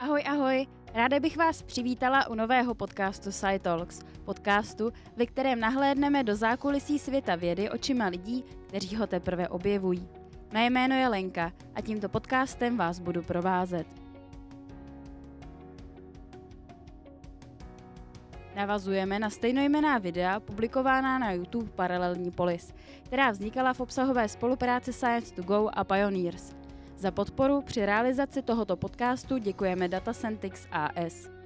Ahoj, ahoj! Ráda bych vás přivítala u nového podcastu SciTalks, podcastu, ve kterém nahlédneme do zákulisí světa vědy očima lidí, kteří ho teprve objevují. Mé jméno je Lenka a tímto podcastem vás budu provázet. Navazujeme na stejnojmená videa publikovaná na YouTube Paralelní polis, která vznikala v obsahové spolupráci Science to Go a Pioneers – za podporu při realizaci tohoto podcastu děkujeme Datacentix AS.